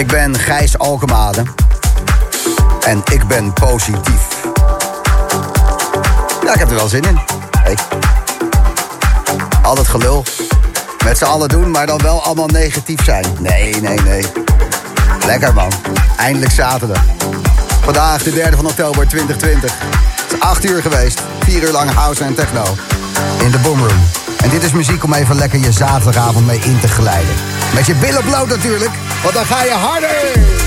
Ik ben Gijs Alkemade. En ik ben positief. Ja, ik heb er wel zin in. Hey. Al het gelul. Met z'n allen doen, maar dan wel allemaal negatief zijn. Nee, nee, nee. Lekker man. Eindelijk zaterdag. Vandaag de 3 van oktober 2020. Het is 8 uur geweest. 4 uur lang house en techno. In de boomroom. En dit is muziek om even lekker je zaterdagavond mee in te glijden. Met je billen bloot natuurlijk, want dan ga je harder!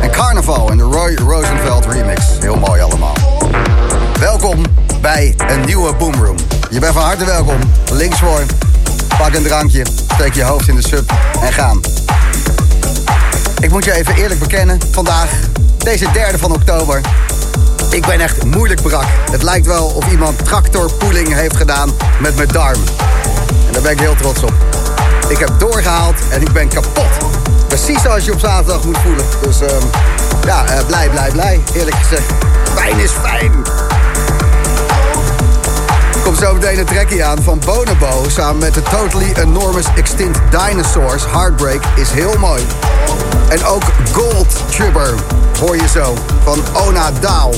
En Carnaval in de Roy Rosenfeld remix. Heel mooi allemaal. Welkom bij een nieuwe Boomroom. Je bent van harte welkom. Links voor, pak een drankje, steek je hoofd in de sub en gaan. Ik moet je even eerlijk bekennen, vandaag, deze derde van oktober... Ik ben echt moeilijk brak. Het lijkt wel of iemand tractorpoeling heeft gedaan met mijn darm. En daar ben ik heel trots op. Ik heb doorgehaald en ik ben kapot. Precies zoals je op zaterdag moet voelen. Dus uh, ja, uh, blij, blij, blij. Eerlijk gezegd. Fijn is fijn. Komt zo meteen een trekje aan van Bonobo... samen met de Totally Enormous Extinct Dinosaurs. Heartbreak is heel mooi. En ook Gold Tribber hoor je zo van Ona Daal.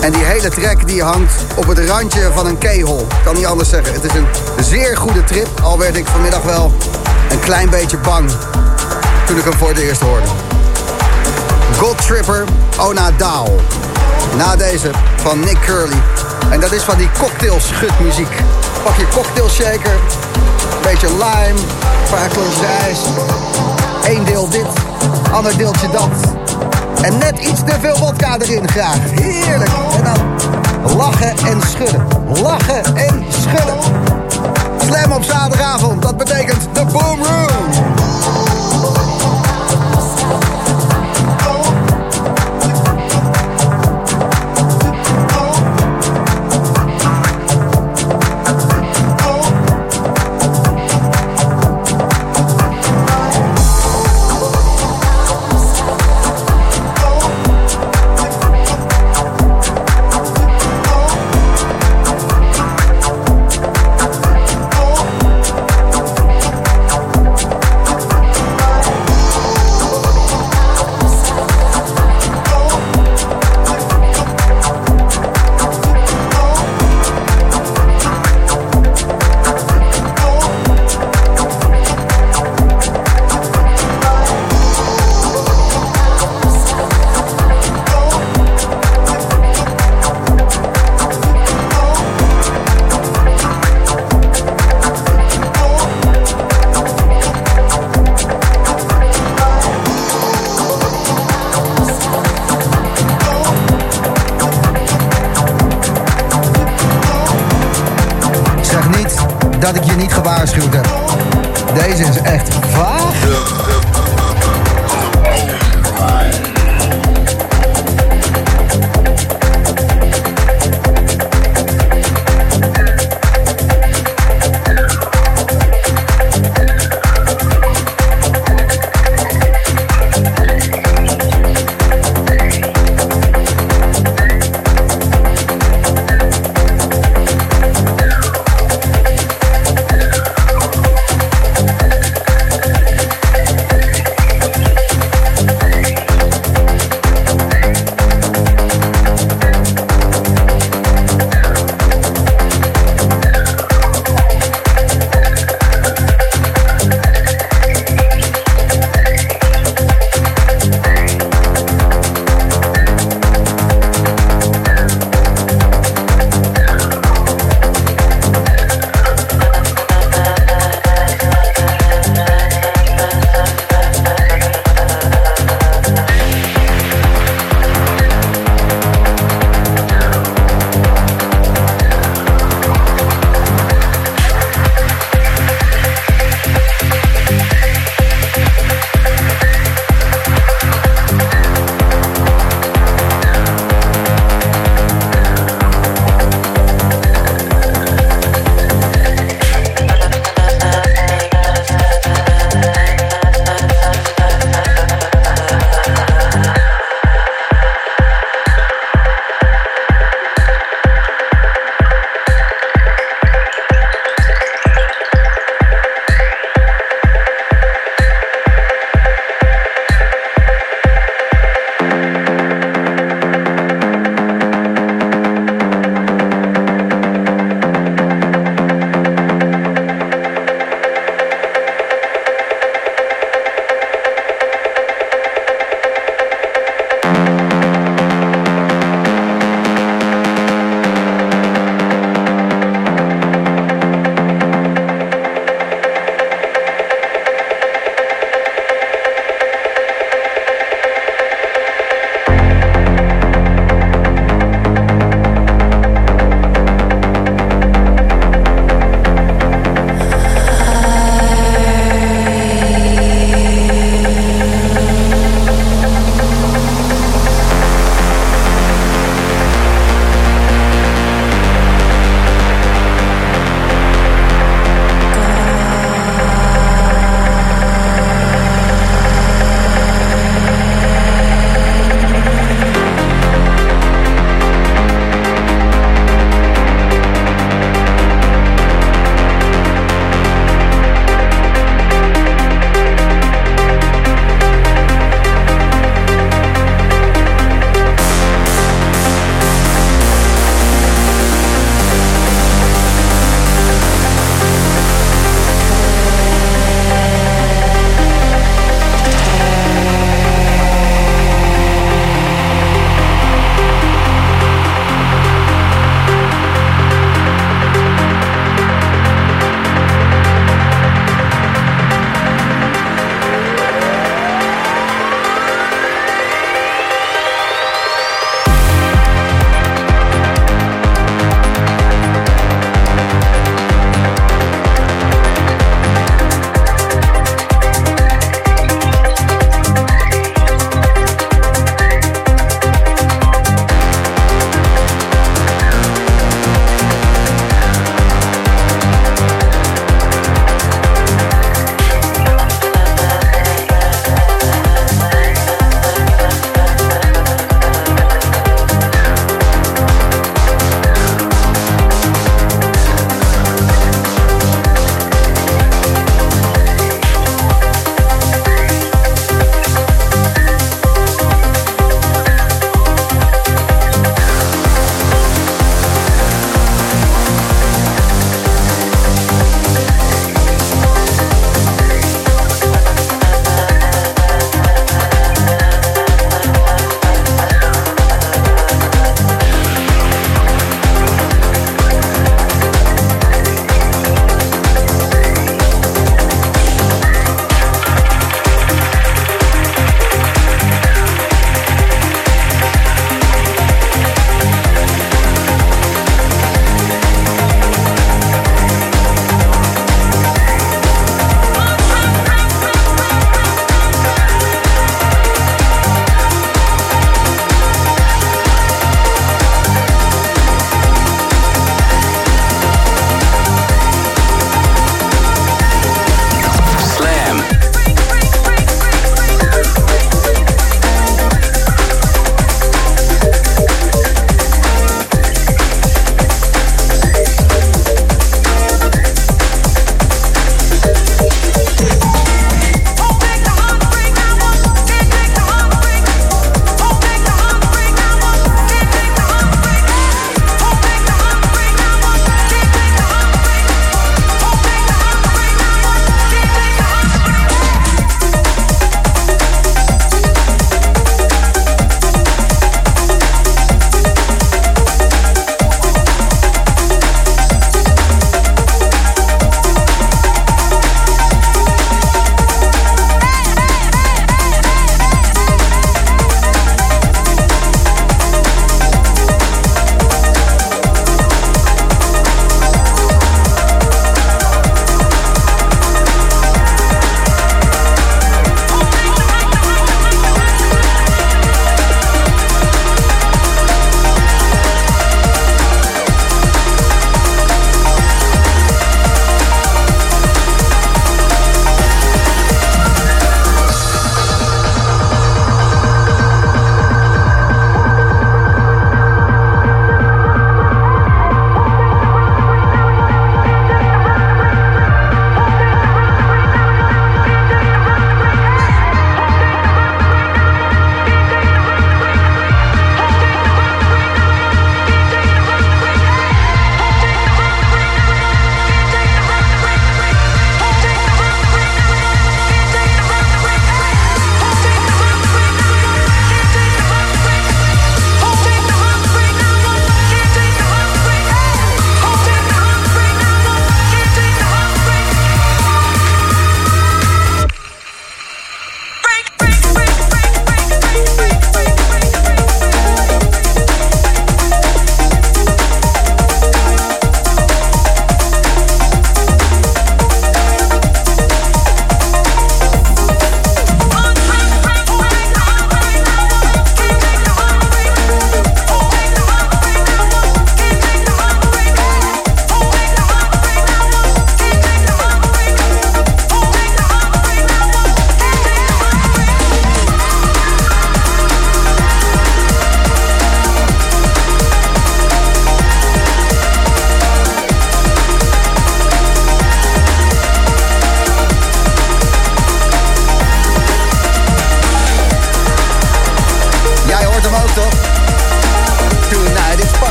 En die hele track die hangt op het randje van een keyhole. Kan niet anders zeggen. Het is een zeer goede trip. Al werd ik vanmiddag wel een klein beetje bang toen ik hem voor het eerst hoorde. God Tripper, Ona Daal. Na deze van Nick Curly. En dat is van die cocktailschutmuziek. Pak je cocktailshaker, een beetje lime, een paar klontjes ijs. Eén deel dit, ander deeltje dat. En net iets te veel vodka erin graag. Heerlijk. En dan lachen en schudden. Lachen en schudden. Slam op zaterdagavond, dat betekent de Boom Room.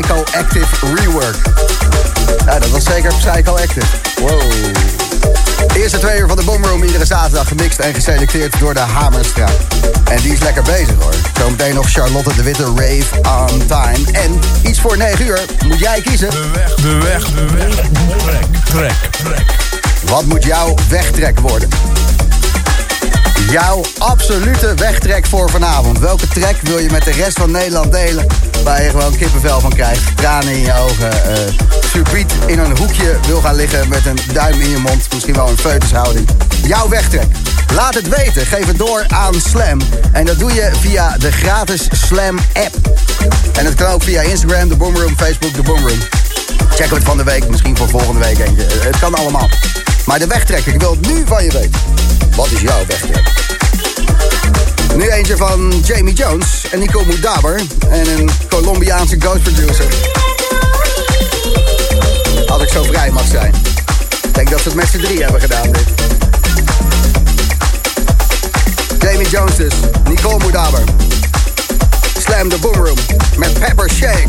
Psycho Active Rework. Ja, dat was zeker Psycho Active. Wow. De eerste twee uur van de Boomroom iedere zaterdag gemixt en geselecteerd door de Hamerstraat. En die is lekker bezig hoor. Zometeen nog Charlotte de Witte Rave on Time. En iets voor 9 uur moet jij kiezen. De weg, de weg, de weg. Trek, trek, trek. Wat moet jouw wegtrek worden? Jouw absolute wegtrek voor vanavond. Welke trek wil je met de rest van Nederland delen? Waar je gewoon kippenvel van krijgt, tranen in je ogen, uh, in een hoekje wil gaan liggen met een duim in je mond, misschien wel een feutushouding. Jouw wegtrek. Laat het weten. Geef het door aan Slam. En dat doe je via de gratis Slam app. En het kan ook via Instagram, de Boomroom, Facebook, de Boomroom. Check het van de week, misschien voor volgende week eentje. Het kan allemaal. Maar de wegtrek, ik wil het nu van je weten. Wat is jouw wegtrek? Nu eentje van Jamie Jones en Nico Mudaber. En een Colombiaanse ghost producer. Als ik zo vrij mag zijn. Ik denk dat ze het met z'n drie hebben gedaan dit. Jamie Jones dus, Nicole Mudaber. Slam the Boomroom met Pepper Shake.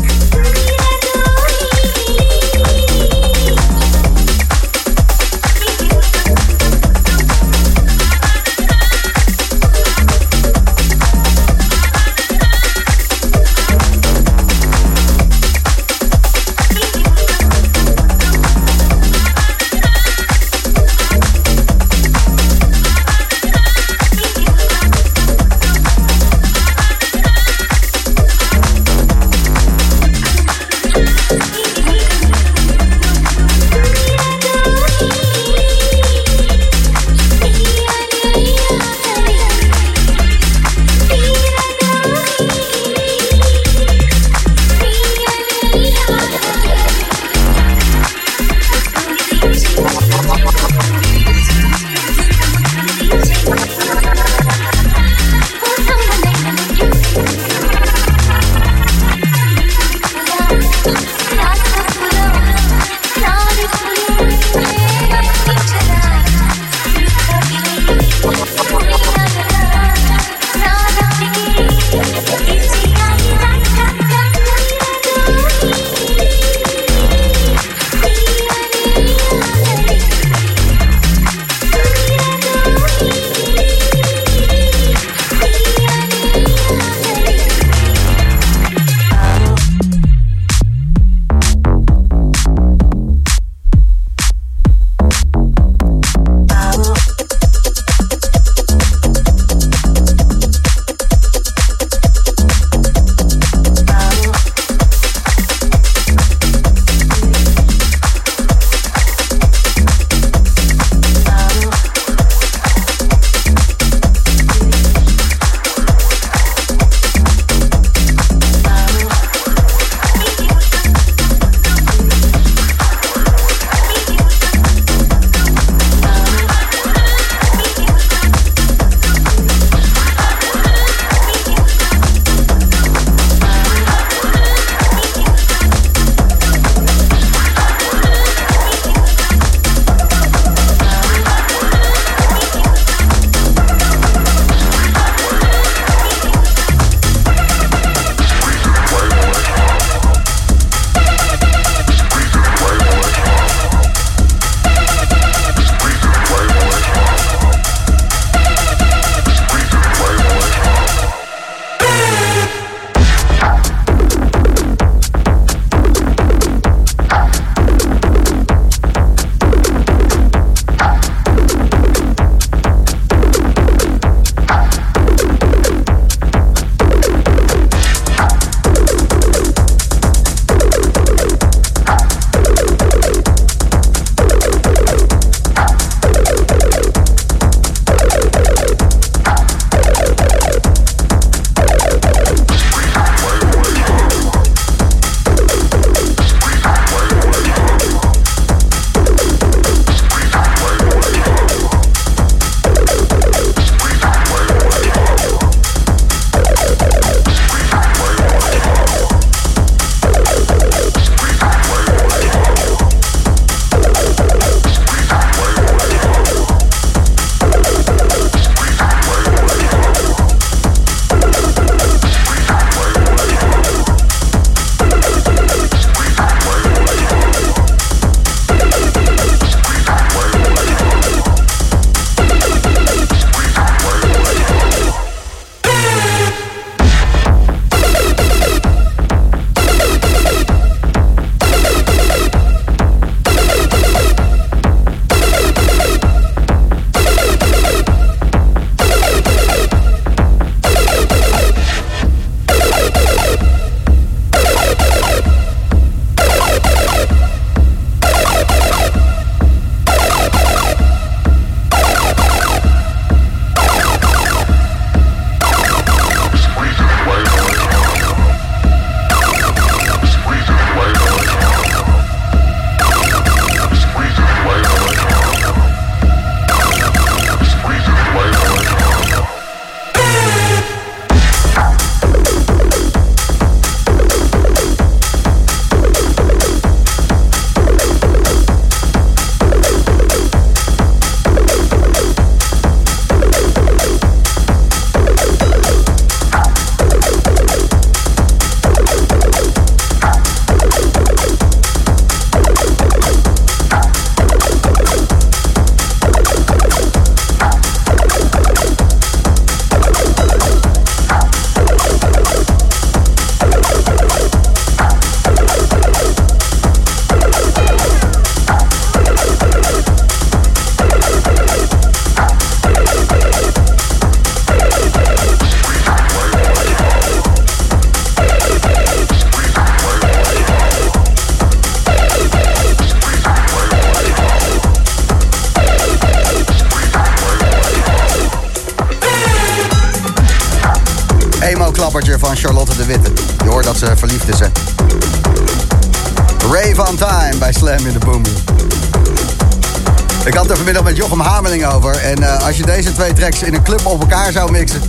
Twee tracks in een club op elkaar zou mixen...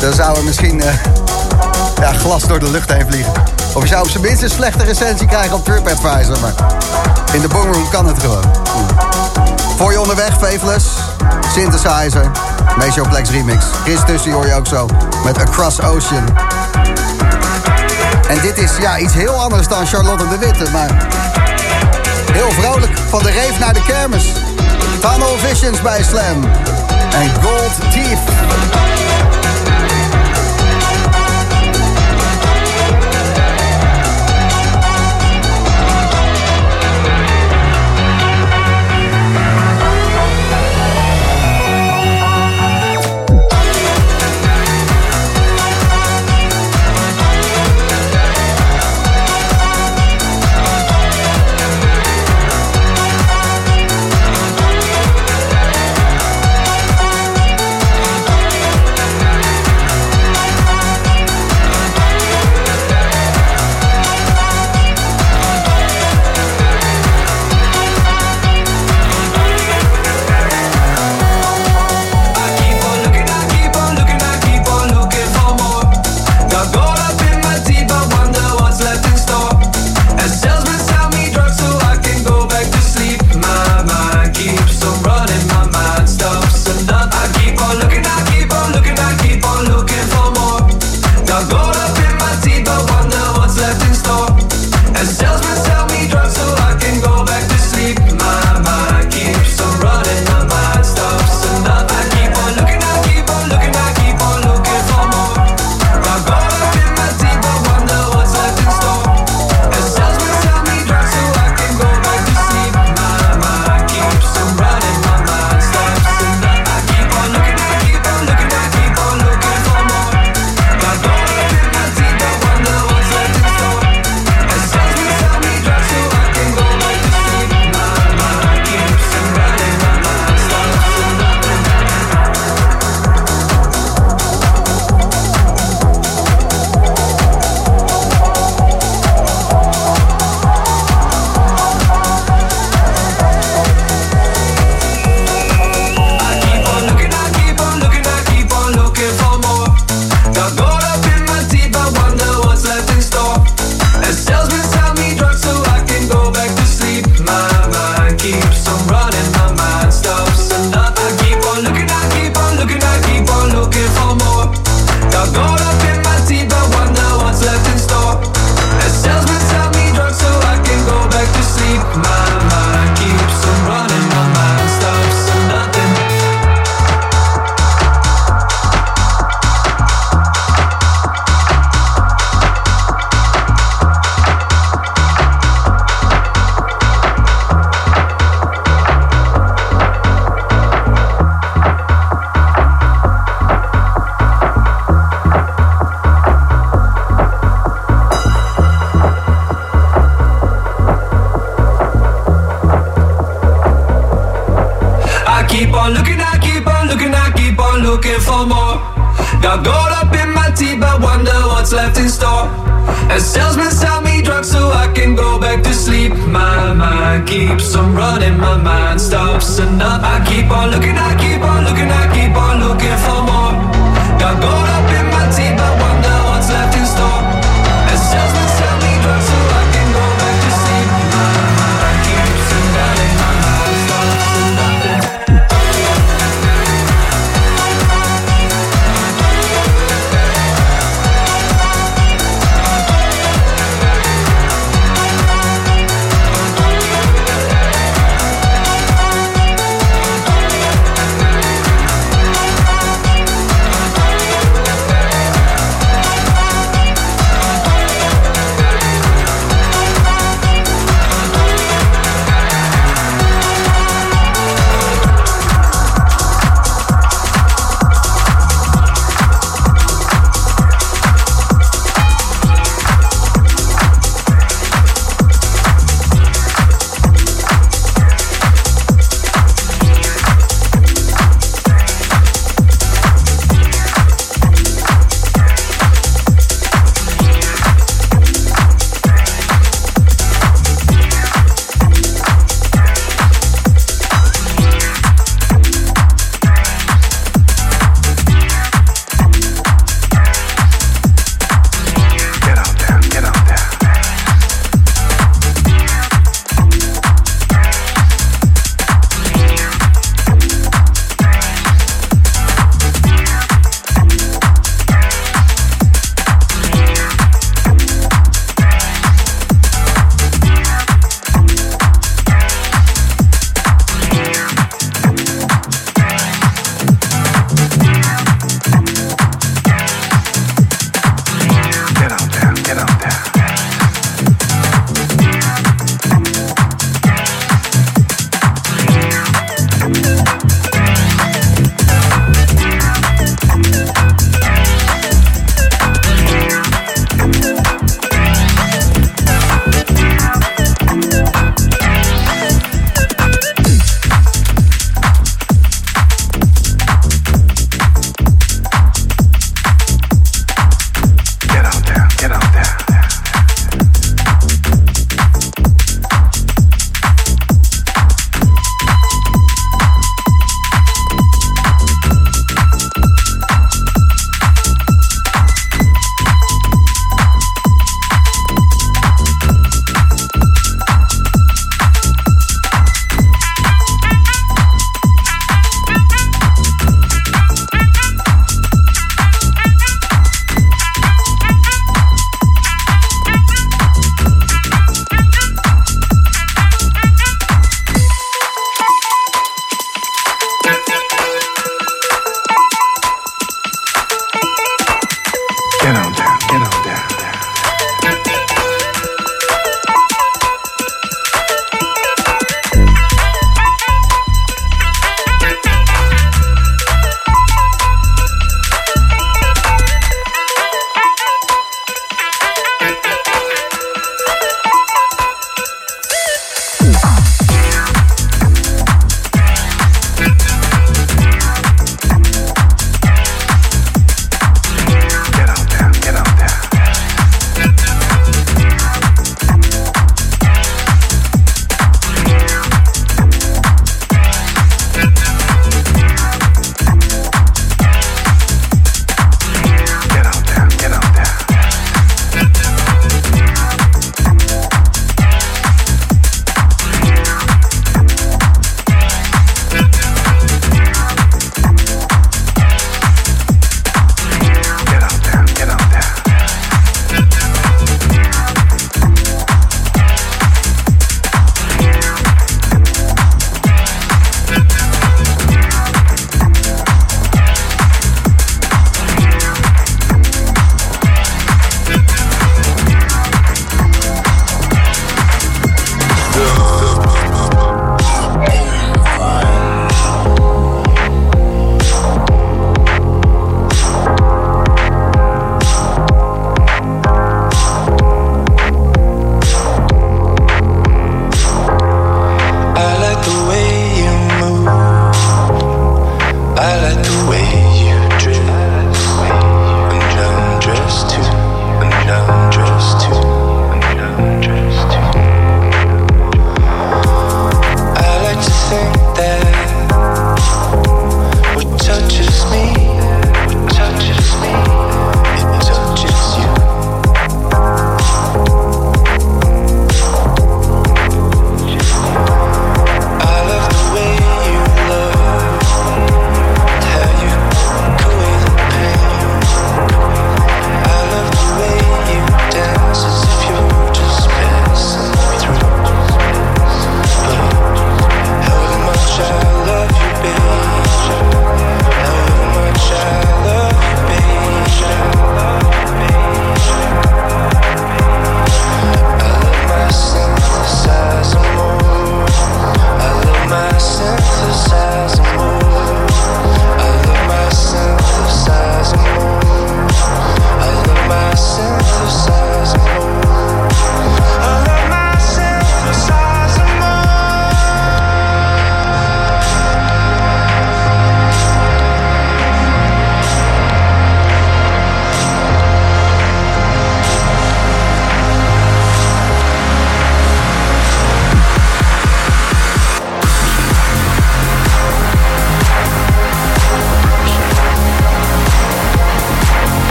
dan zou er misschien uh, ja, glas door de lucht heen vliegen. Of je zou op zijn minst een slechte recensie krijgen op TripAdvisor. Maar in de boomroom kan het gewoon. Voor je onderweg, Faithless, Synthesizer, Meeshowplex Remix. Chris tussen hoor je ook zo met Across Ocean. En dit is ja, iets heel anders dan Charlotte de Witte, maar heel vrolijk. Van de reef naar de kermis. Tunnel Visions bij Slam. En Gold Teeth.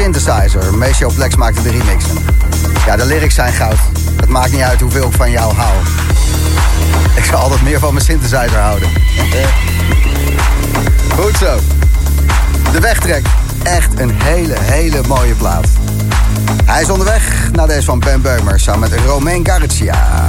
Synthesizer, Maceo Plex maakte de remixen. Ja, de lyrics zijn goud. Het maakt niet uit hoeveel ik van jou hou. Ik zal altijd meer van mijn synthesizer houden. Goed zo. De wegtrek. Echt een hele, hele mooie plaat. Hij is onderweg naar deze van Ben Beumer samen met Romain Garcia.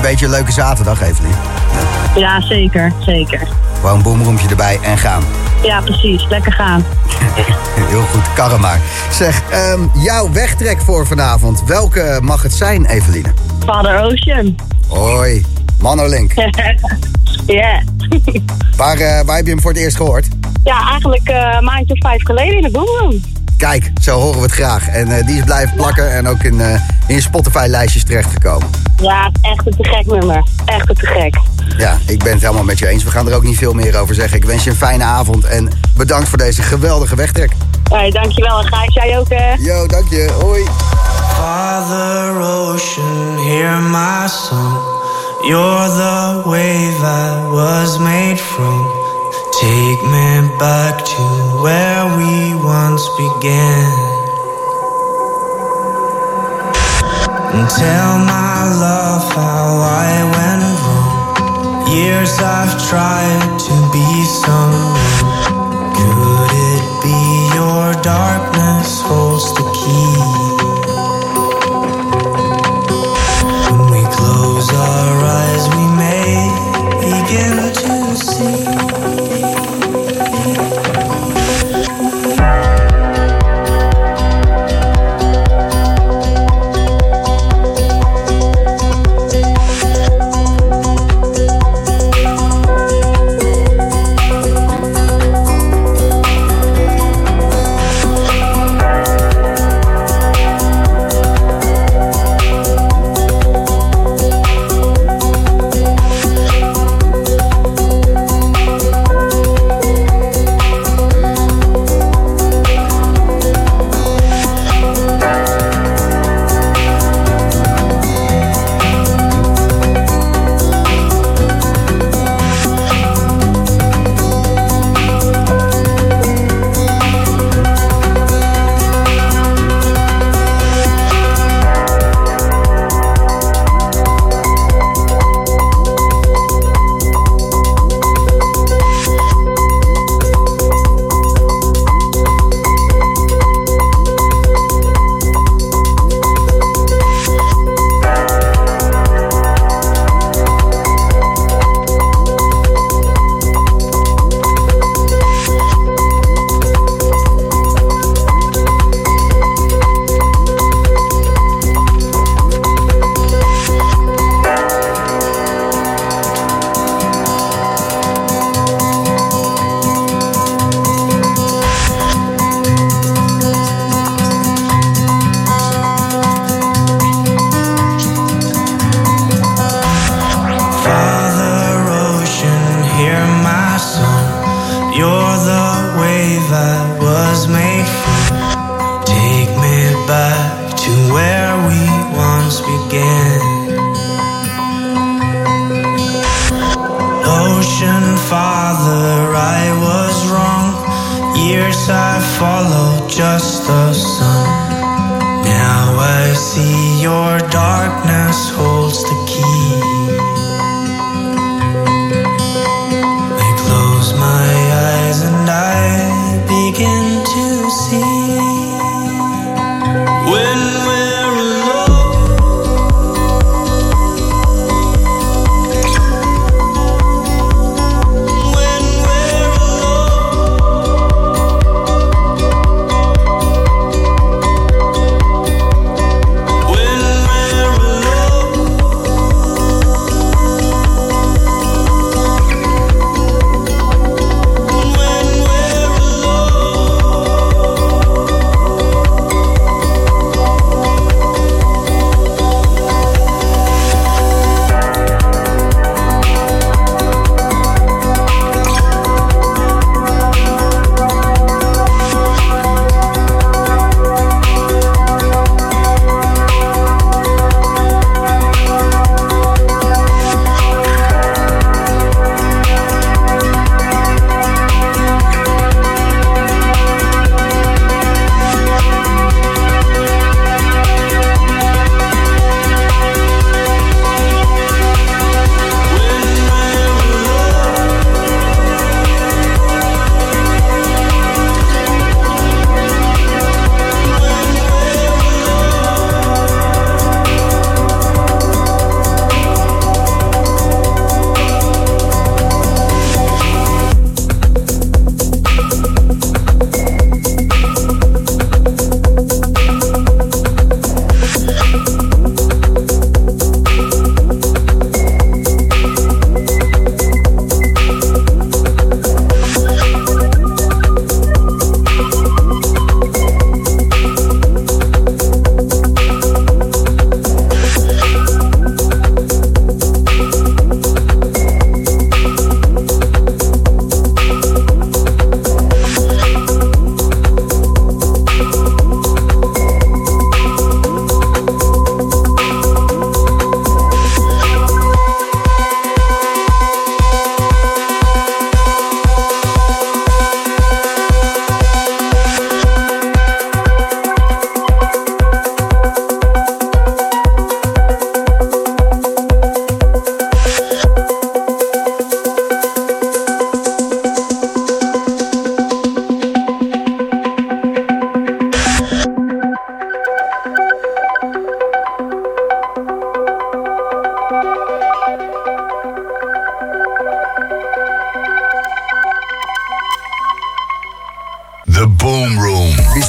Beetje een leuke zaterdag, Evelien? Ja, zeker, zeker. Gewoon boomroempje erbij en gaan. Ja, precies. Lekker gaan. Heel goed, karren maar. Zeg, um, jouw wegtrek voor vanavond. Welke mag het zijn, Eveline? Father Ocean. Hoi, Manolink. Ja. waar, uh, waar heb je hem voor het eerst gehoord? Ja, eigenlijk uh, een maandje of vijf geleden in de boomroom. Kijk, zo horen we het graag. En uh, die is blijven plakken en ook in, in je Spotify-lijstjes terechtgekomen. Ja, echt een te gek nummer. Echt een te gek. Ja, ik ben het helemaal met je eens. We gaan er ook niet veel meer over zeggen. Ik wens je een fijne avond en bedankt voor deze geweldige wegtrek. Hey, dankjewel. En Gijs, jij ook hè? Yo, dank je. Hoi. Father Ocean, hear my song. You're the wave I was made from. Take me back to where we once began. And tell my love how I went wrong. Years I've tried to be someone. Could it be your darkness holds the key. was made for. Take me back to where we once began. Ocean Father, I was wrong. Years I followed.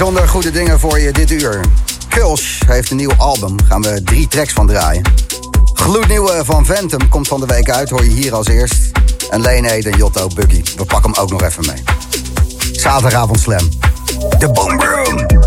Bijzonder goede dingen voor je dit uur. Kulsch heeft een nieuw album, gaan we drie tracks van draaien. Gloednieuwe van Ventum komt van de week uit, hoor je hier als eerst. En Lane en Jotto Buggy, we pakken hem ook nog even mee. Zaterdagavond Slam. De Boom Room.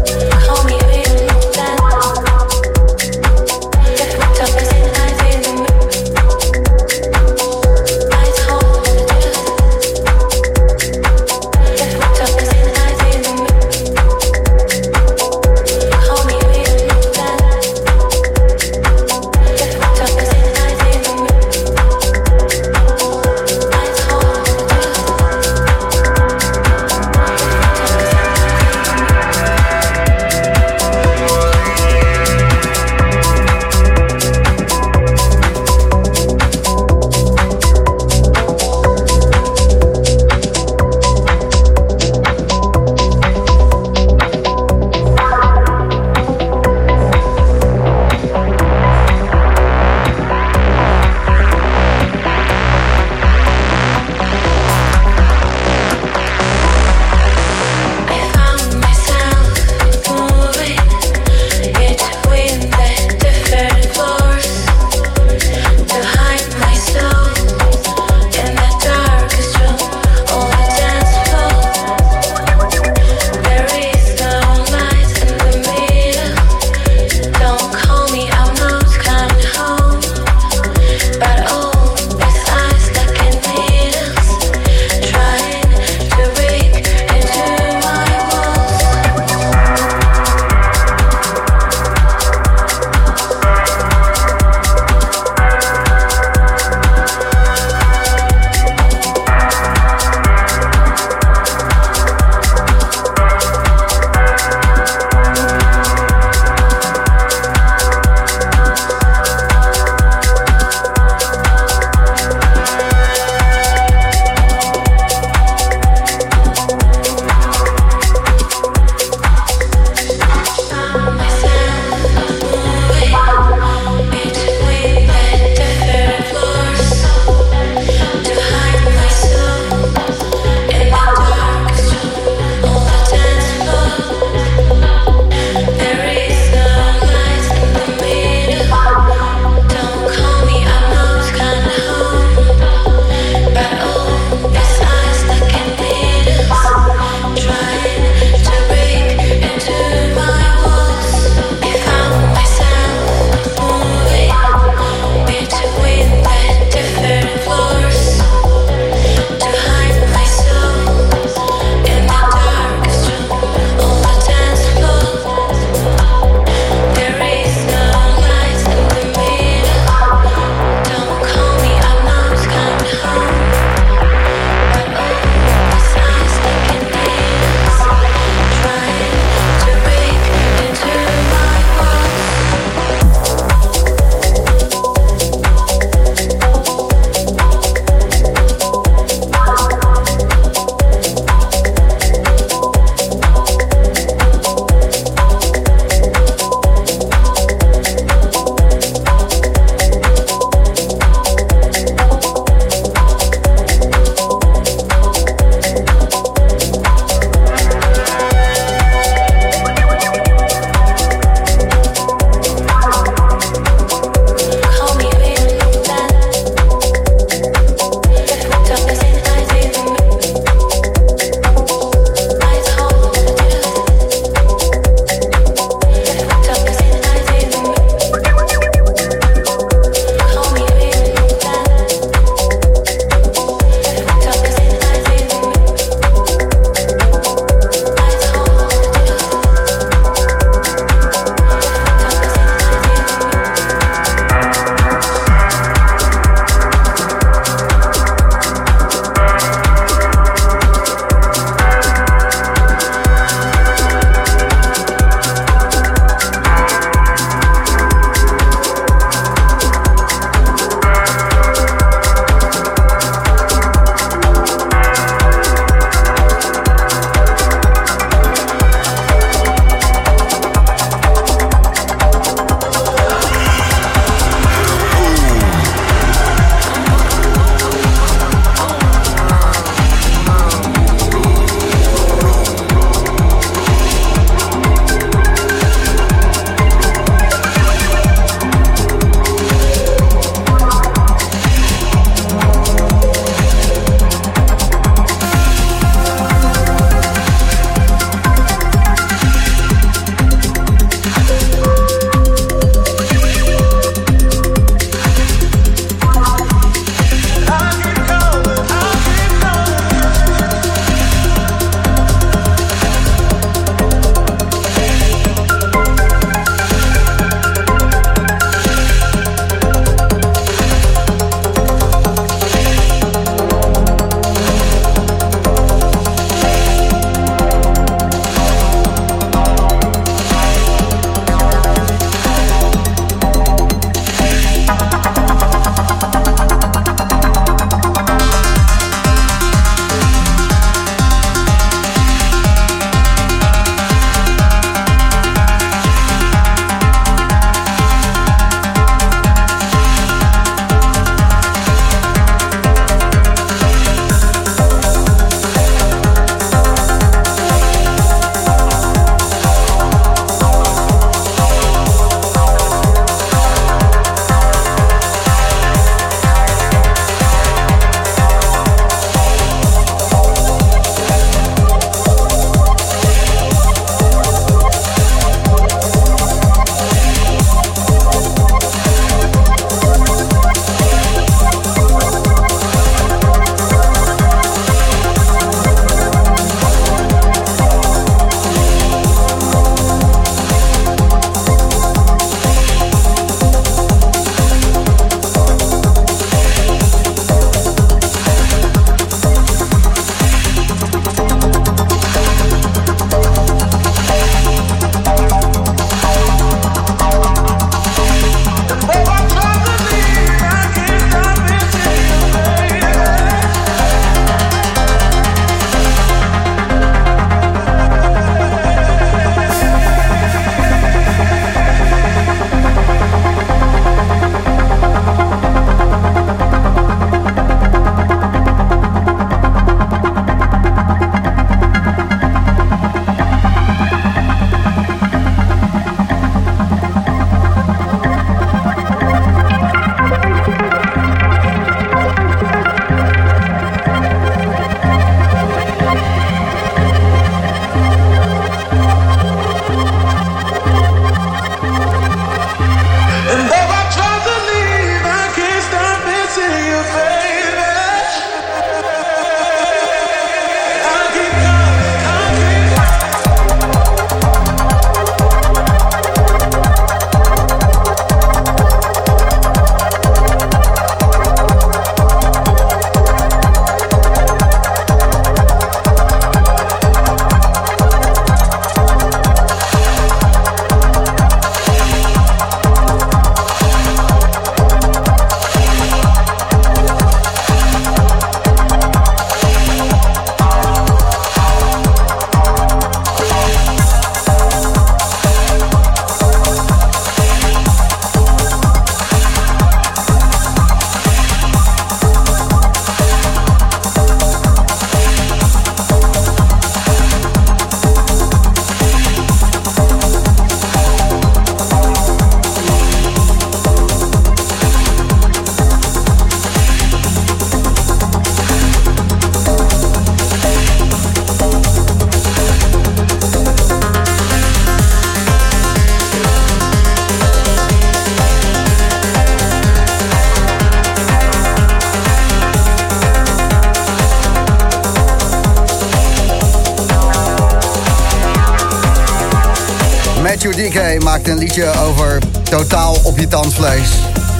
Liedje over totaal op je tandvlees.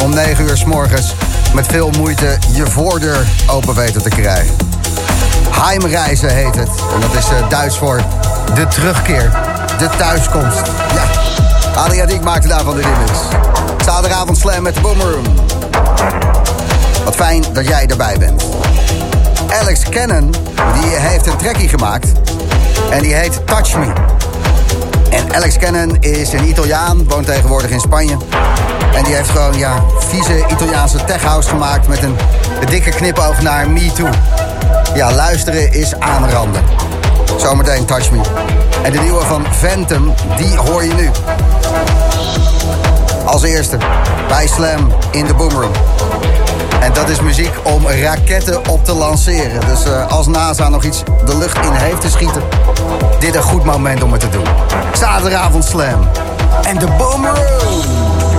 Om 9 uur s morgens met veel moeite je voordeur open weten te krijgen. Heimreizen heet het. En dat is uh, Duits voor de terugkeer, de thuiskomst. Ja, Adria Diek maakte daarvan de remix. Zaterdagavond slam met Boomroom. Wat fijn dat jij erbij bent. Alex Cannon, die heeft een trekkie gemaakt. En die heet Touch Me. En Alex Cannon is een Italiaan, woont tegenwoordig in Spanje. En die heeft gewoon, ja, vieze Italiaanse tech house gemaakt... met een, een dikke knipoog naar Me Too. Ja, luisteren is aanranden. Zometeen Touch Me. En de nieuwe van Phantom, die hoor je nu. Als eerste, bij Slam in de Boomroom. En dat is muziek om raketten op te lanceren. Dus uh, als NASA nog iets de lucht in heeft te schieten... dit een goed moment om het te doen. Zaterdagavond Slam. En de Boomroom.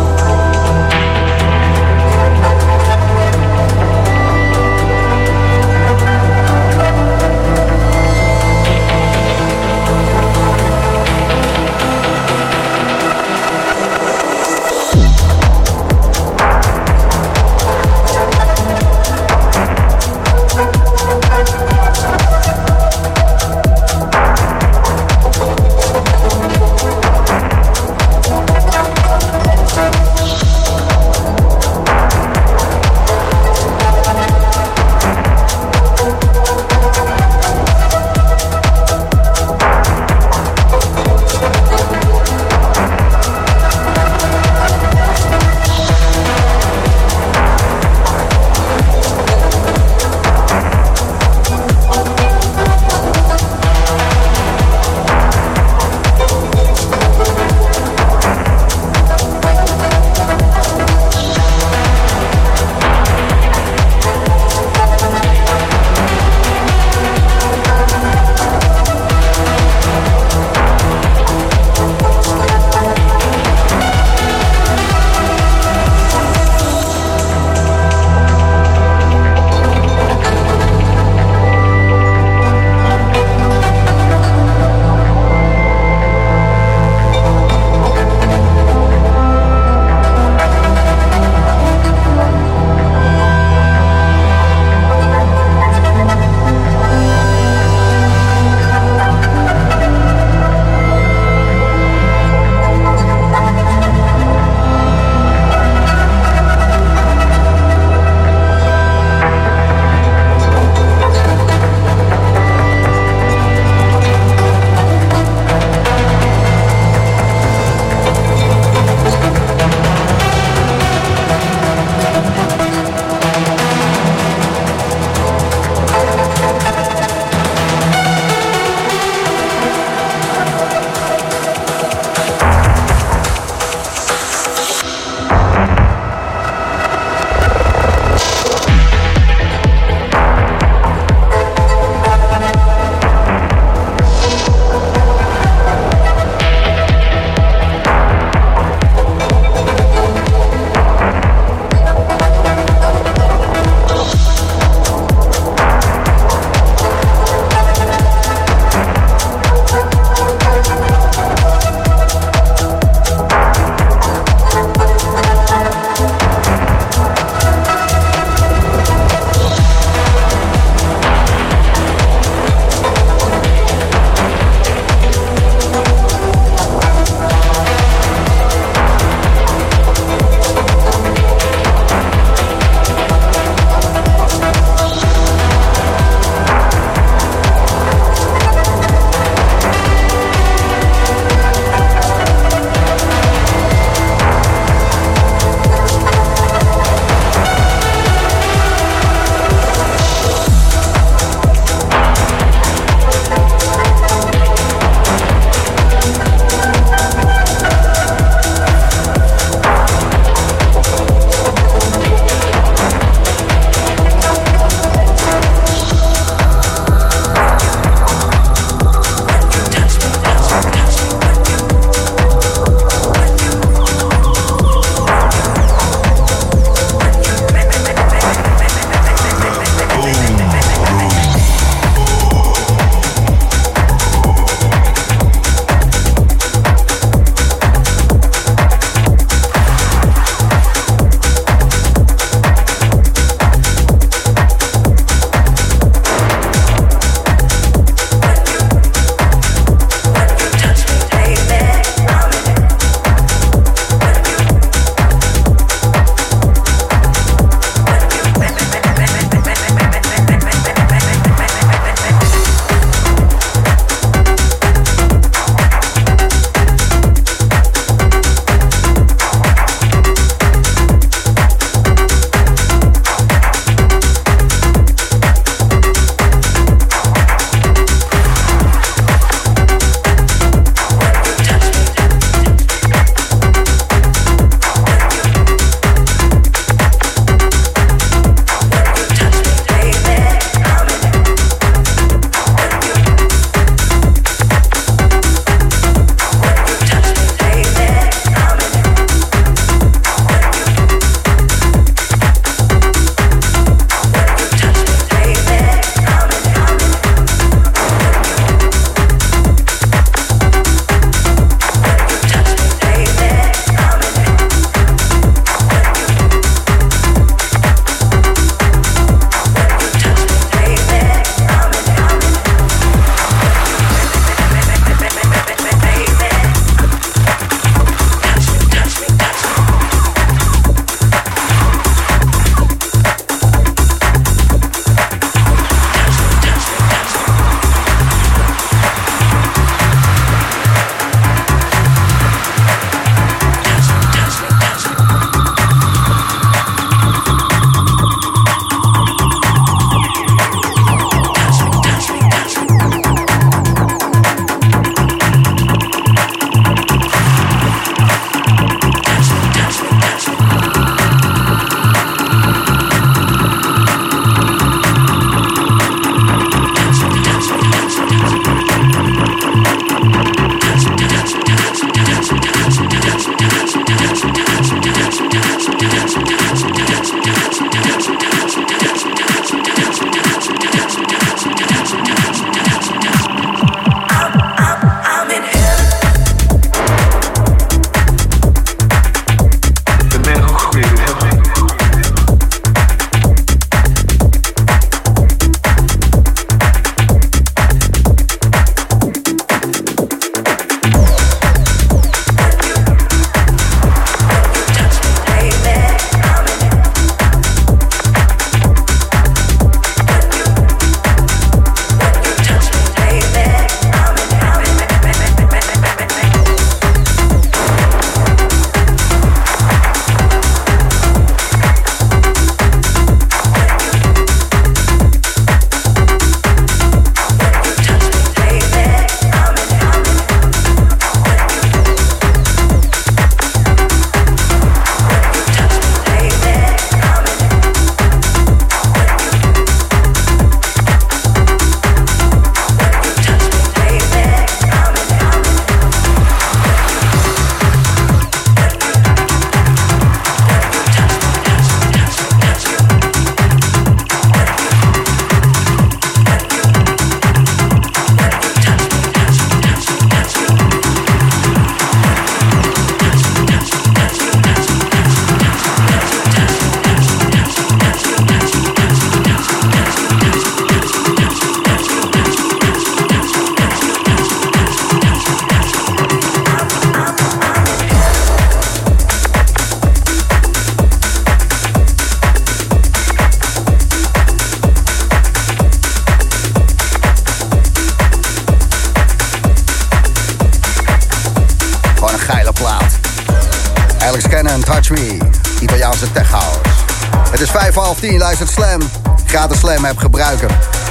10 live luistert Slam. Gratis Slam app gebruiken.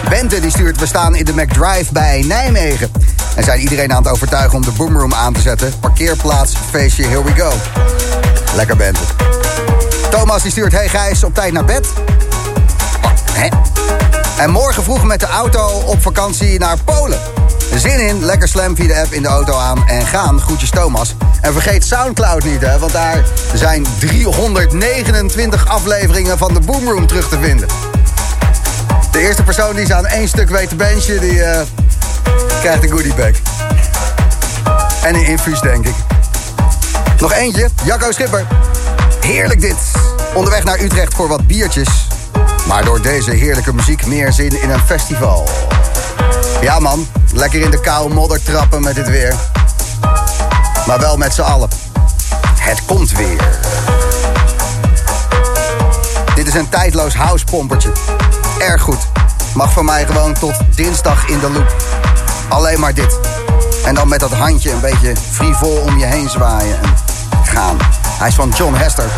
Bente die stuurt, we staan in de McDrive bij Nijmegen. En zijn iedereen aan het overtuigen om de boomroom aan te zetten. Parkeerplaats, feestje, here we go. Lekker Bente. Thomas die stuurt, hey Gijs, op tijd naar bed. Oh, hè? En morgen vroeg met de auto op vakantie naar Polen. Zin in, lekker slam via de app in de auto aan en gaan. Groetjes Thomas. En vergeet Soundcloud niet, hè, want daar zijn 329 afleveringen van de Boomroom terug te vinden. De eerste persoon die ze aan één stuk weet te benchen, die uh, krijgt een goodiebag. En een infuus, denk ik. Nog eentje, Jacco Schipper. Heerlijk dit. Onderweg naar Utrecht voor wat biertjes. Maar door deze heerlijke muziek meer zin in een festival. Ja man, lekker in de koude modder trappen met dit weer. Maar wel met z'n allen. Het komt weer. Dit is een tijdloos housepompertje. Erg goed. Mag van mij gewoon tot dinsdag in de loop. Alleen maar dit. En dan met dat handje een beetje frivol om je heen zwaaien en gaan. Hij is van John Hester.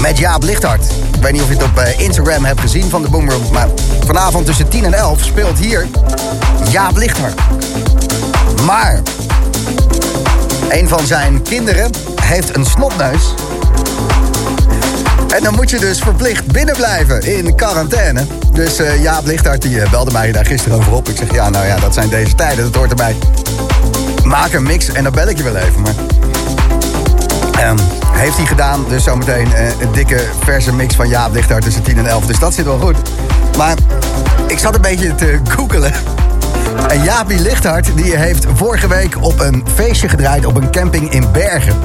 Met Jaap Lichthart. Ik weet niet of je het op eh, Instagram hebt gezien van de Boomroom. Maar vanavond tussen 10 en 11 speelt hier Jaap Lichthart. Maar een van zijn kinderen heeft een snotneus. En dan moet je dus verplicht binnen blijven in quarantaine. Dus uh, Jaap Lichthart die eh, belde mij daar gisteren over op. Ik zeg, ja, nou ja, dat zijn deze tijden, dat hoort erbij. Maak een mix en dan bel ik je wel even. Maar um, heeft hij gedaan, dus zometeen uh, een dikke verse mix van Jaap Lichthart tussen 10 en 11. Dus dat zit wel goed. Maar ik zat een beetje te googelen. En Jaapie Lichthart die heeft vorige week op een feestje gedraaid op een camping in Bergen.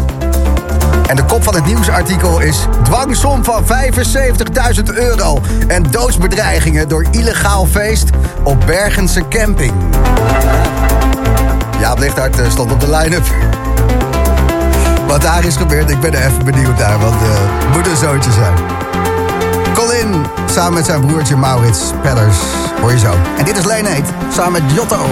En de kop van het nieuwsartikel is... dwangsom van 75.000 euro en doodsbedreigingen door illegaal feest op Bergense camping. Jaap Lichthart eh, stond op de line-up. Wat daar is gebeurd, ik ben er even benieuwd naar, want het uh, moet een zootje zijn. Colin, samen met zijn broertje Maurits Pedders, hoor je zo. En dit is Leeneet, samen met Jotto.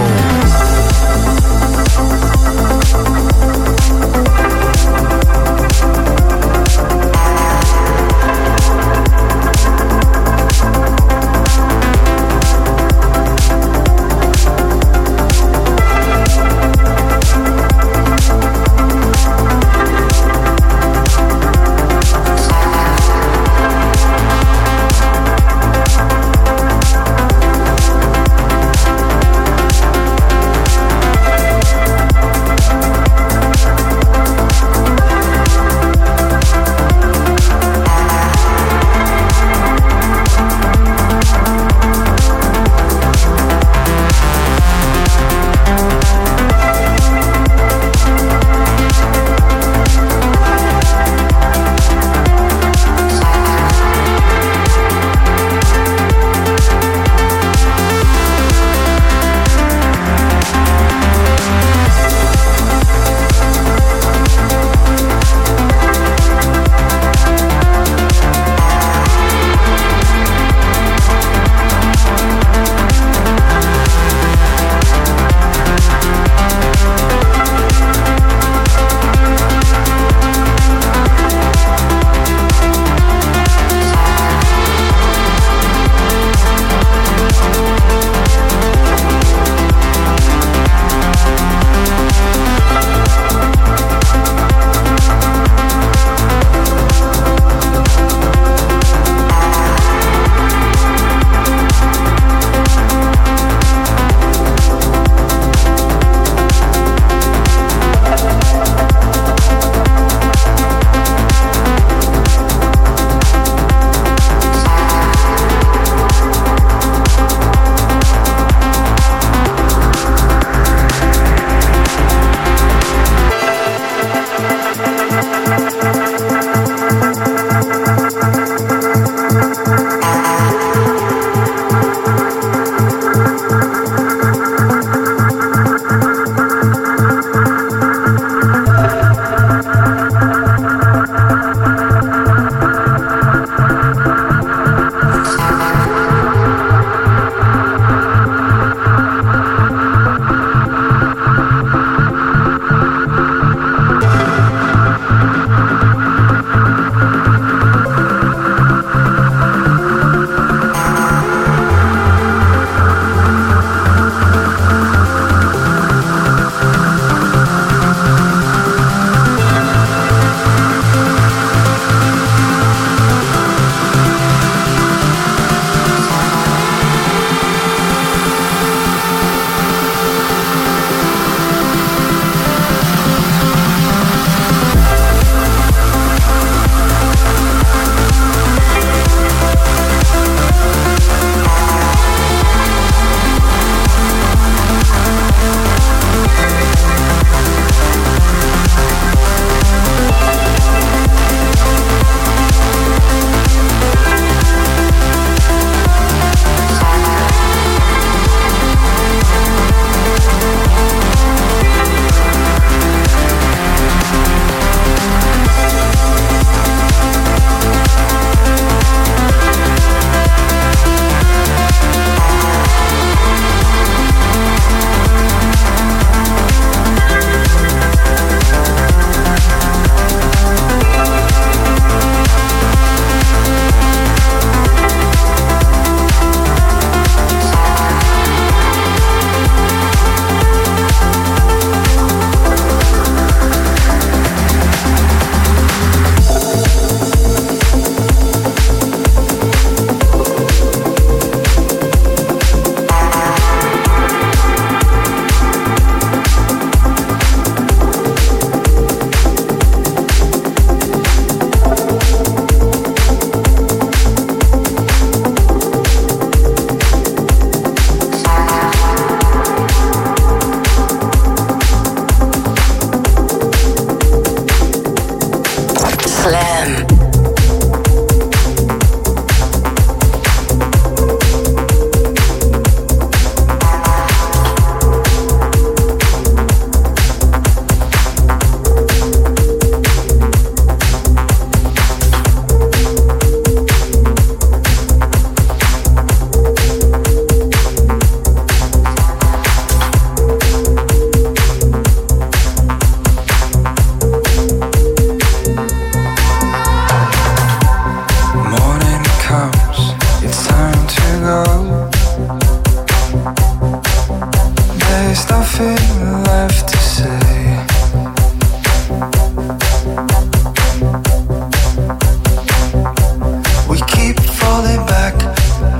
Keep falling back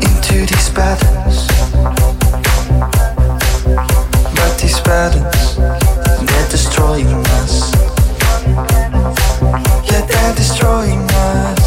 into these patterns. But these patterns, they're destroying us. Yeah, they're destroying us.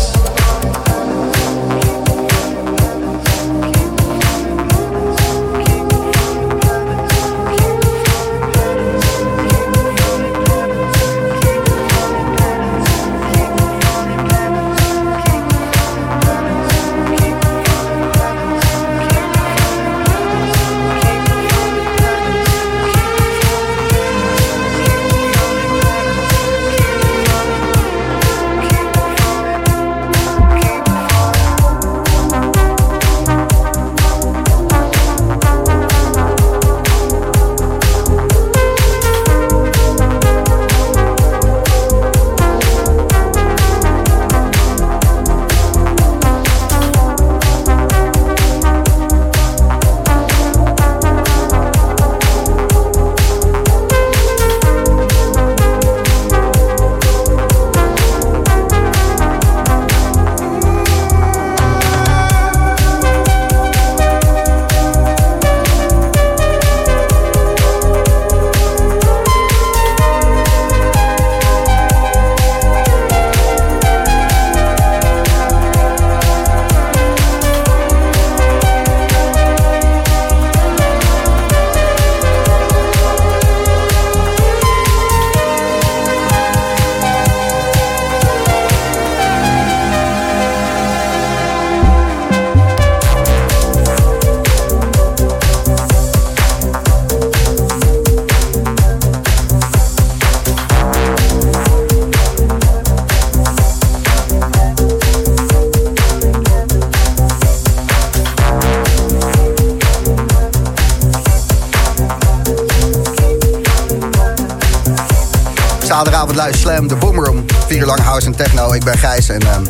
Gijs en... ehm,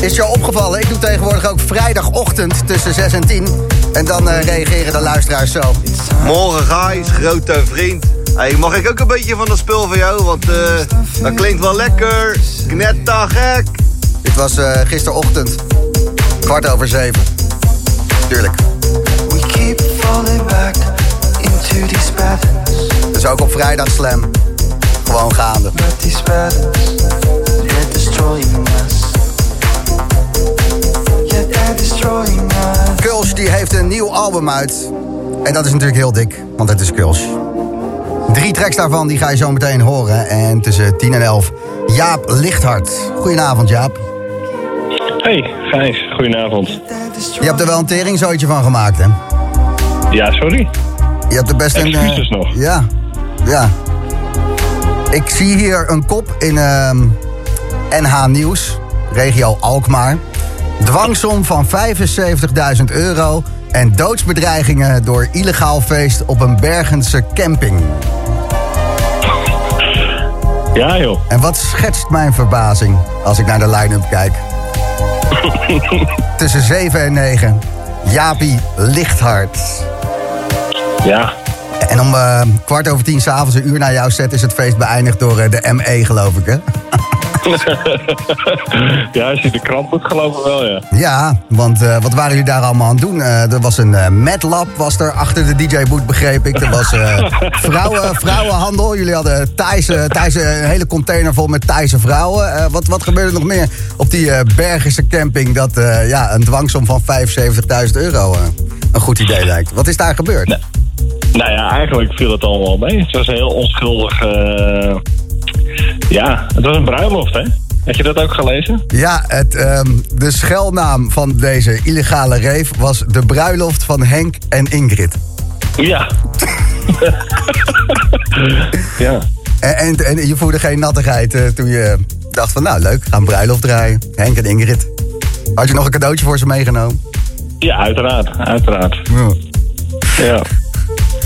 is jou opgevallen? Ik doe tegenwoordig ook vrijdagochtend tussen 6 en 10. En dan eh, reageren de luisteraars zo. Morgen Gijs, grote vriend. Hey, mag ik ook een beetje van dat spul van jou? Want eh, dat klinkt wel lekker. Knettergek. Dit was eh, gisterochtend. Kwart over zeven. Tuurlijk. We keep falling back into these patterns. Dus ook op vrijdag Slam. Gewoon gaande. But these patterns, Kulsch die heeft een nieuw album uit. En dat is natuurlijk heel dik, want het is Kulsch. Drie tracks daarvan die ga je zo meteen horen. En tussen 10 en 11 Jaap Lichthart. Goedenavond Jaap. Hey, Gijs, goedenavond. Je hebt er wel een teringzootje van gemaakt hè? Ja, sorry. Je hebt er best een... eh, Excuses nog. Ja, ja. Ik zie hier een kop in ehm, NH Nieuws, regio Alkmaar. Dwangsom van 75.000 euro en doodsbedreigingen door illegaal feest op een Bergense camping. Ja, joh. En wat schetst mijn verbazing als ik naar de line-up kijk? Tussen 7 en 9, Jaapie Lichthart. Ja. En om eh, kwart over tien s'avonds, een uur na jouw set, is het feest beëindigd door eh, de ME, geloof ik, hè? ja, als je de krant moet geloven wel, ja. Ja, want eh, wat waren jullie daar allemaal aan het doen? Eh, er was een Lab was er achter de DJ-boot, begreep ik. Er was vrouwen, vrouwenhandel. Jullie hadden Thaise, Thaise, een hele container vol met Thaise vrouwen. Wat, wat gebeurde er nog meer op die Bergische camping... dat ja, een dwangsom van 75.000 euro een goed idee lijkt? Wat is daar gebeurd? Nou ja, eigenlijk viel het allemaal mee. Het was een heel onschuldig... Ja, het was een bruiloft, hè? Had je dat ook gelezen? Ja, het, ehm, de schelnaam van deze illegale reef was de bruiloft van Henk en Ingrid. Ja. ja. En, en, en je voelde geen nattigheid eh, toen je dacht van nou leuk, gaan bruiloft draaien. Henk en Ingrid. Had je nog een cadeautje voor ze meegenomen? Ja, uiteraard. Uiteraard. Ja.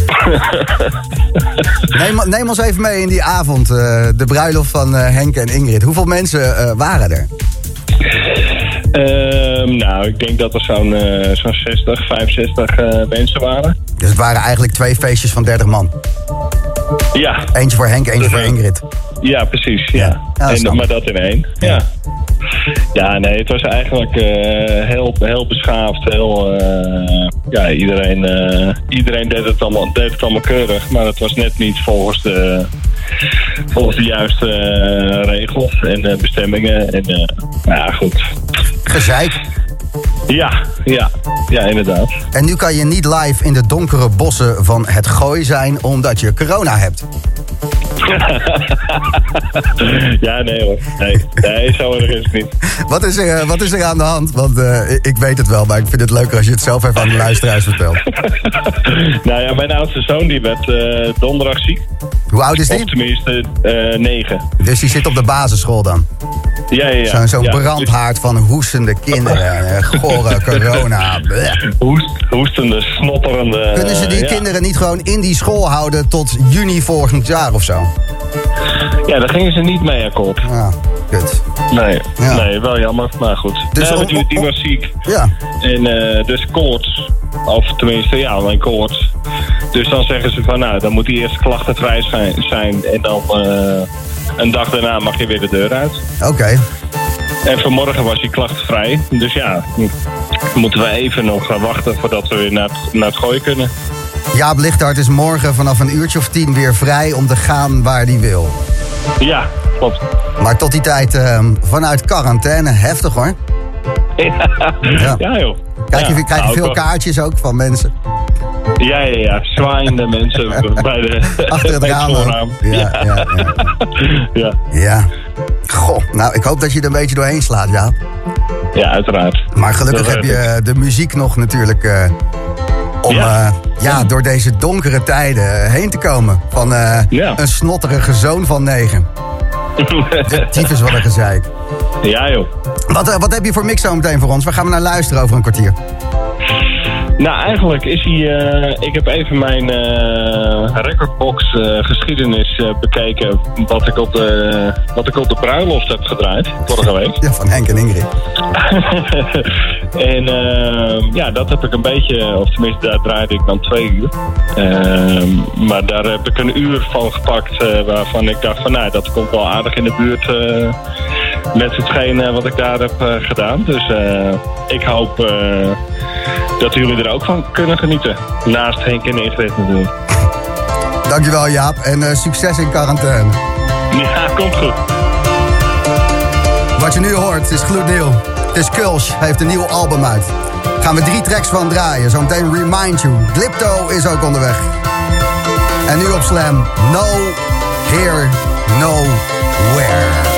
Neem, neem ons even mee in die avond, eh, de bruiloft van eh, Henk en Ingrid. Hoeveel mensen eh, waren er? Ehm, nou, ik denk dat er zo'n zo'n 60, 65 eh, mensen waren. Dus het waren eigenlijk twee feestjes van 30 man. Ja, Eentje voor Henk, eentje voor Ingrid. ja precies. Ja. Ja. Ja, dat snap en, maar dat in één. Ja. Ja, nee, het was eigenlijk eh, heel, heel beschaafd. Heel, eh, ja, iedereen, eh, iedereen deed, het allemaal, deed het allemaal keurig. Maar het was net niet volgens de, volgens de juiste regels en bestemmingen. En nou ja, goed. Gezeik. Ja, ja, ja, inderdaad. En nu kan je niet live in de donkere bossen van het gooi zijn omdat je corona hebt. ja, nee hoor. Nee, nee zo erg is het niet. Wat is er, eh, wat is er aan de hand? Want eh, ik- weet het wel, maar ik vind het leuker als je het zelf even aan de luisteraars vertelt. nou ja, mijn oudste zoon die werd eh, donderdag ziek. Hoe oud is Of die? tenminste eh, negen. Dus die zit op de basisschool dan. Ja, ja, ja. Zo'n zo'n Ja, dus brandhaard van hoestende kinderen. Gore corona. hoest, hoestende, snotterende... Kunnen ze die kinderen niet gewoon in die school houden tot juni volgend jaar of zo? Ja, daar gingen ze niet mee akkoord. Ja, kut. Nee, Ja. nee wel jammer, maar goed. Dus die, die was ziek. Ja, En eh, dus koorts. Of tenminste, ja, alleen koorts. Dus dan zeggen ze van, nou, dan moet die eerst klachtenvrij zijn. en dan eh, een dag daarna mag je weer de deur uit. oké. En vanmorgen was hij klachtenvrij. Dus ja, moeten we even nog gaan wachten voordat we weer naar het, naar het gooien kunnen. Jaap Lichthart is morgen vanaf een uurtje of tien weer vrij om te gaan waar hij wil. Ja, klopt. Maar tot die tijd eh, vanuit quarantaine, heftig hoor. Ja, ja joh. Krijg je, Ja, krijg je nou, veel kaartjes ook van mensen? Ja, ja, ja. Zwaaiende mensen bij de, Achter het raam. Ja, ja, ja. ja. ja. Goh, nou ik hoop dat je er een beetje doorheen slaat, Jaap. ja, uiteraard. Maar gelukkig heb je de muziek nog natuurlijk eh, om Ja. ja. ja, door deze donkere tijden heen te komen. Van eh, Ja. een snotterige zoon van negen. Tyfus wat een gezeik. Ja, joh. Wat, eh, wat heb je voor mix zo meteen voor ons? Waar gaan we naar luisteren over een kwartier? Nou, eigenlijk is hij... eh, ik heb even mijn eh recordbox eh, geschiedenis bekeken... Wat ik, op de, wat ik op de bruiloft heb gedraaid vorige week. Ja, van Henk en Ingrid. en ja, dat heb ik een beetje... Of tenminste, daar draaide ik dan twee uur. Eh, maar daar heb ik een uur van gepakt... waarvan ik dacht van... Nou, dat komt wel aardig in de buurt... met hetgeen wat ik daar heb gedaan. Dus ik hoop dat jullie er ook van kunnen genieten. Naast Henk en Ingrid natuurlijk. Dankjewel Jaap en eh, succes in quarantaine. Ja, komt goed. Wat je nu hoort is gloednieuw. Het is Kulsch, hij heeft een nieuw album uit. Gaan we drie tracks van draaien. Zometeen Remind You. Glipto is ook onderweg. En nu op Slam. No, here, nowhere.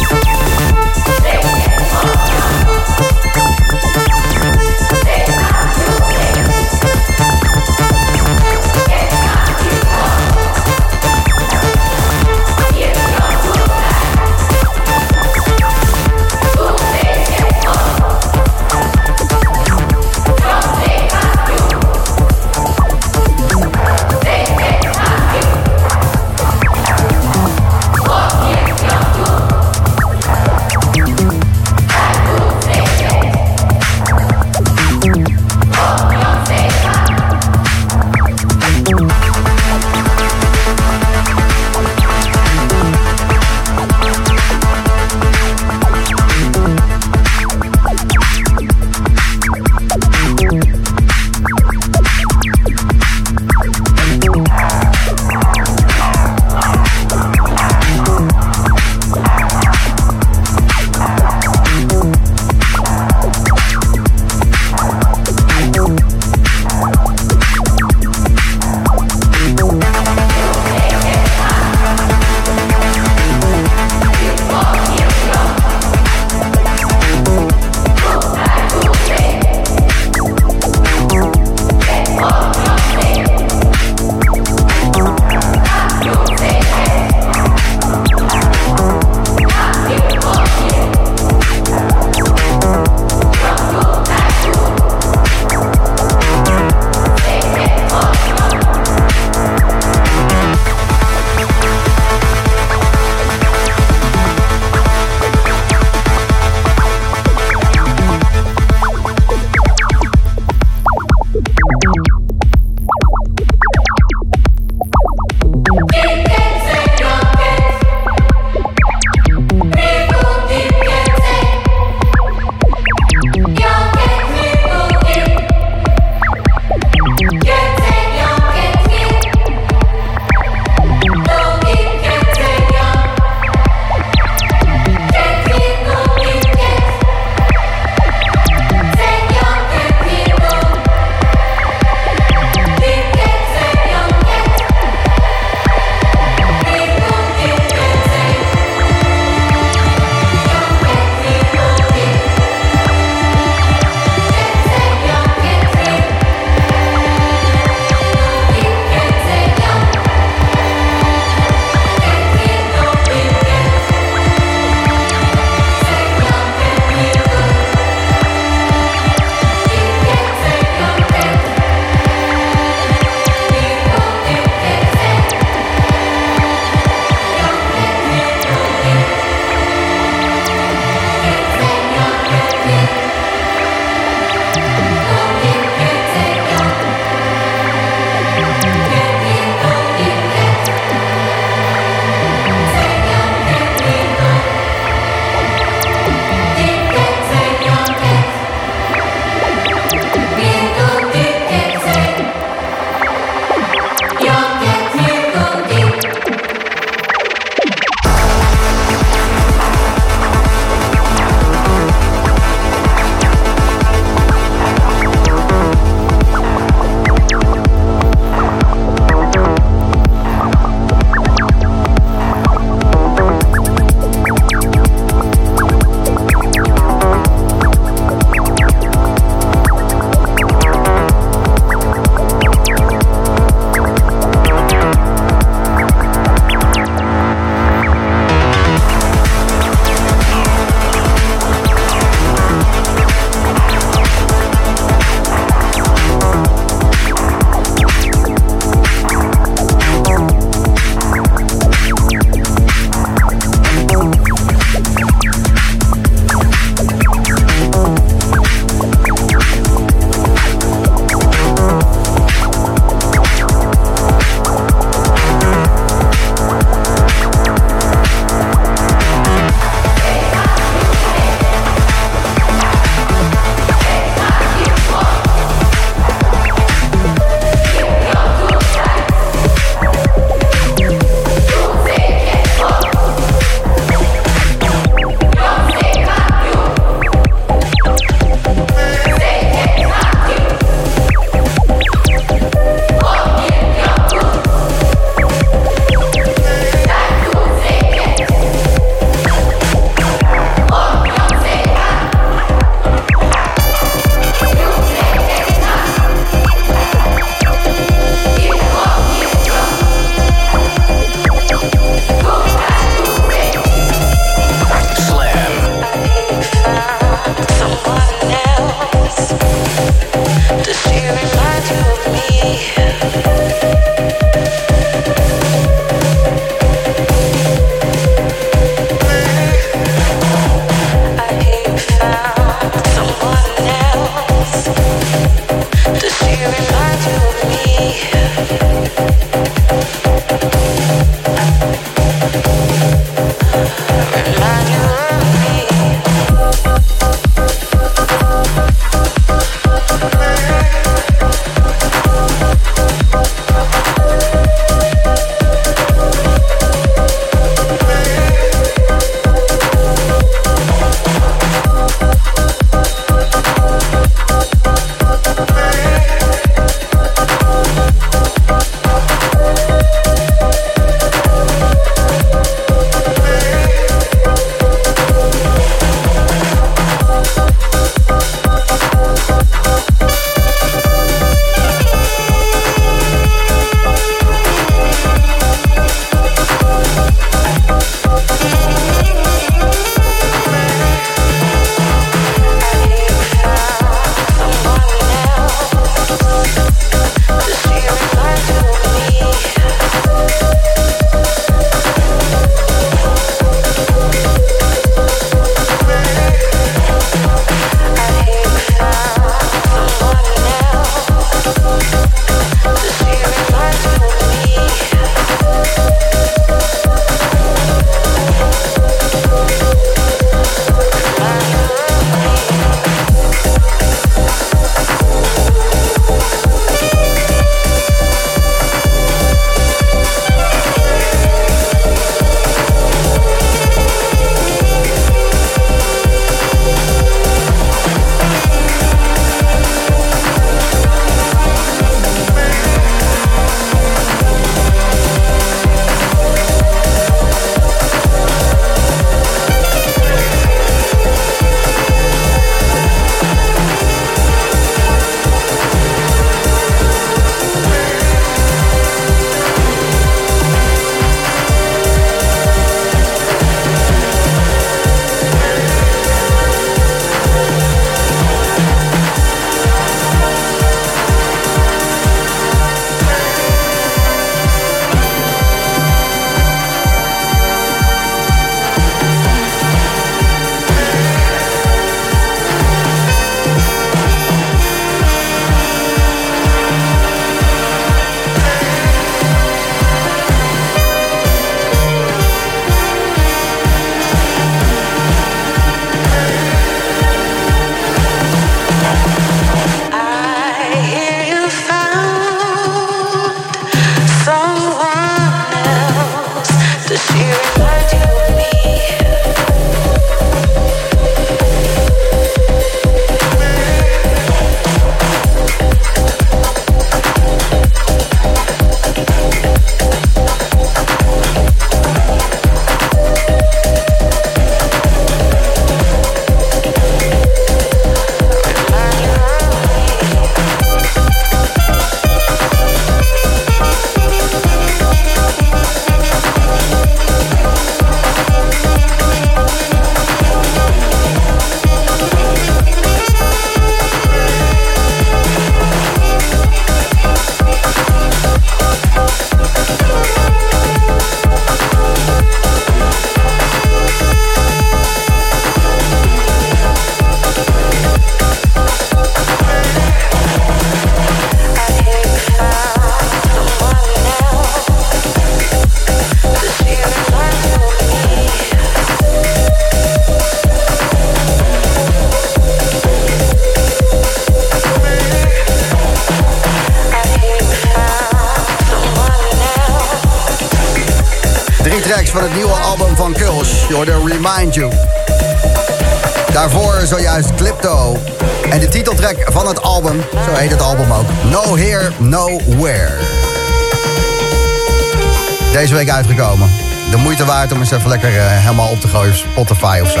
Eens even lekker eh, helemaal op te gooien Spotify of zo.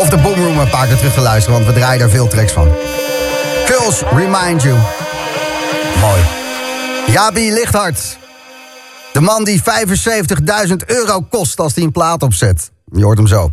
Of de Boomroom een paar keer terug te luisteren, want we draaien daar veel tracks van. Kulsh, Remind You. Mooi. Jabi Lichthart. De man die 75.000 euro kost als hij een plaat opzet. Je hoort hem zo.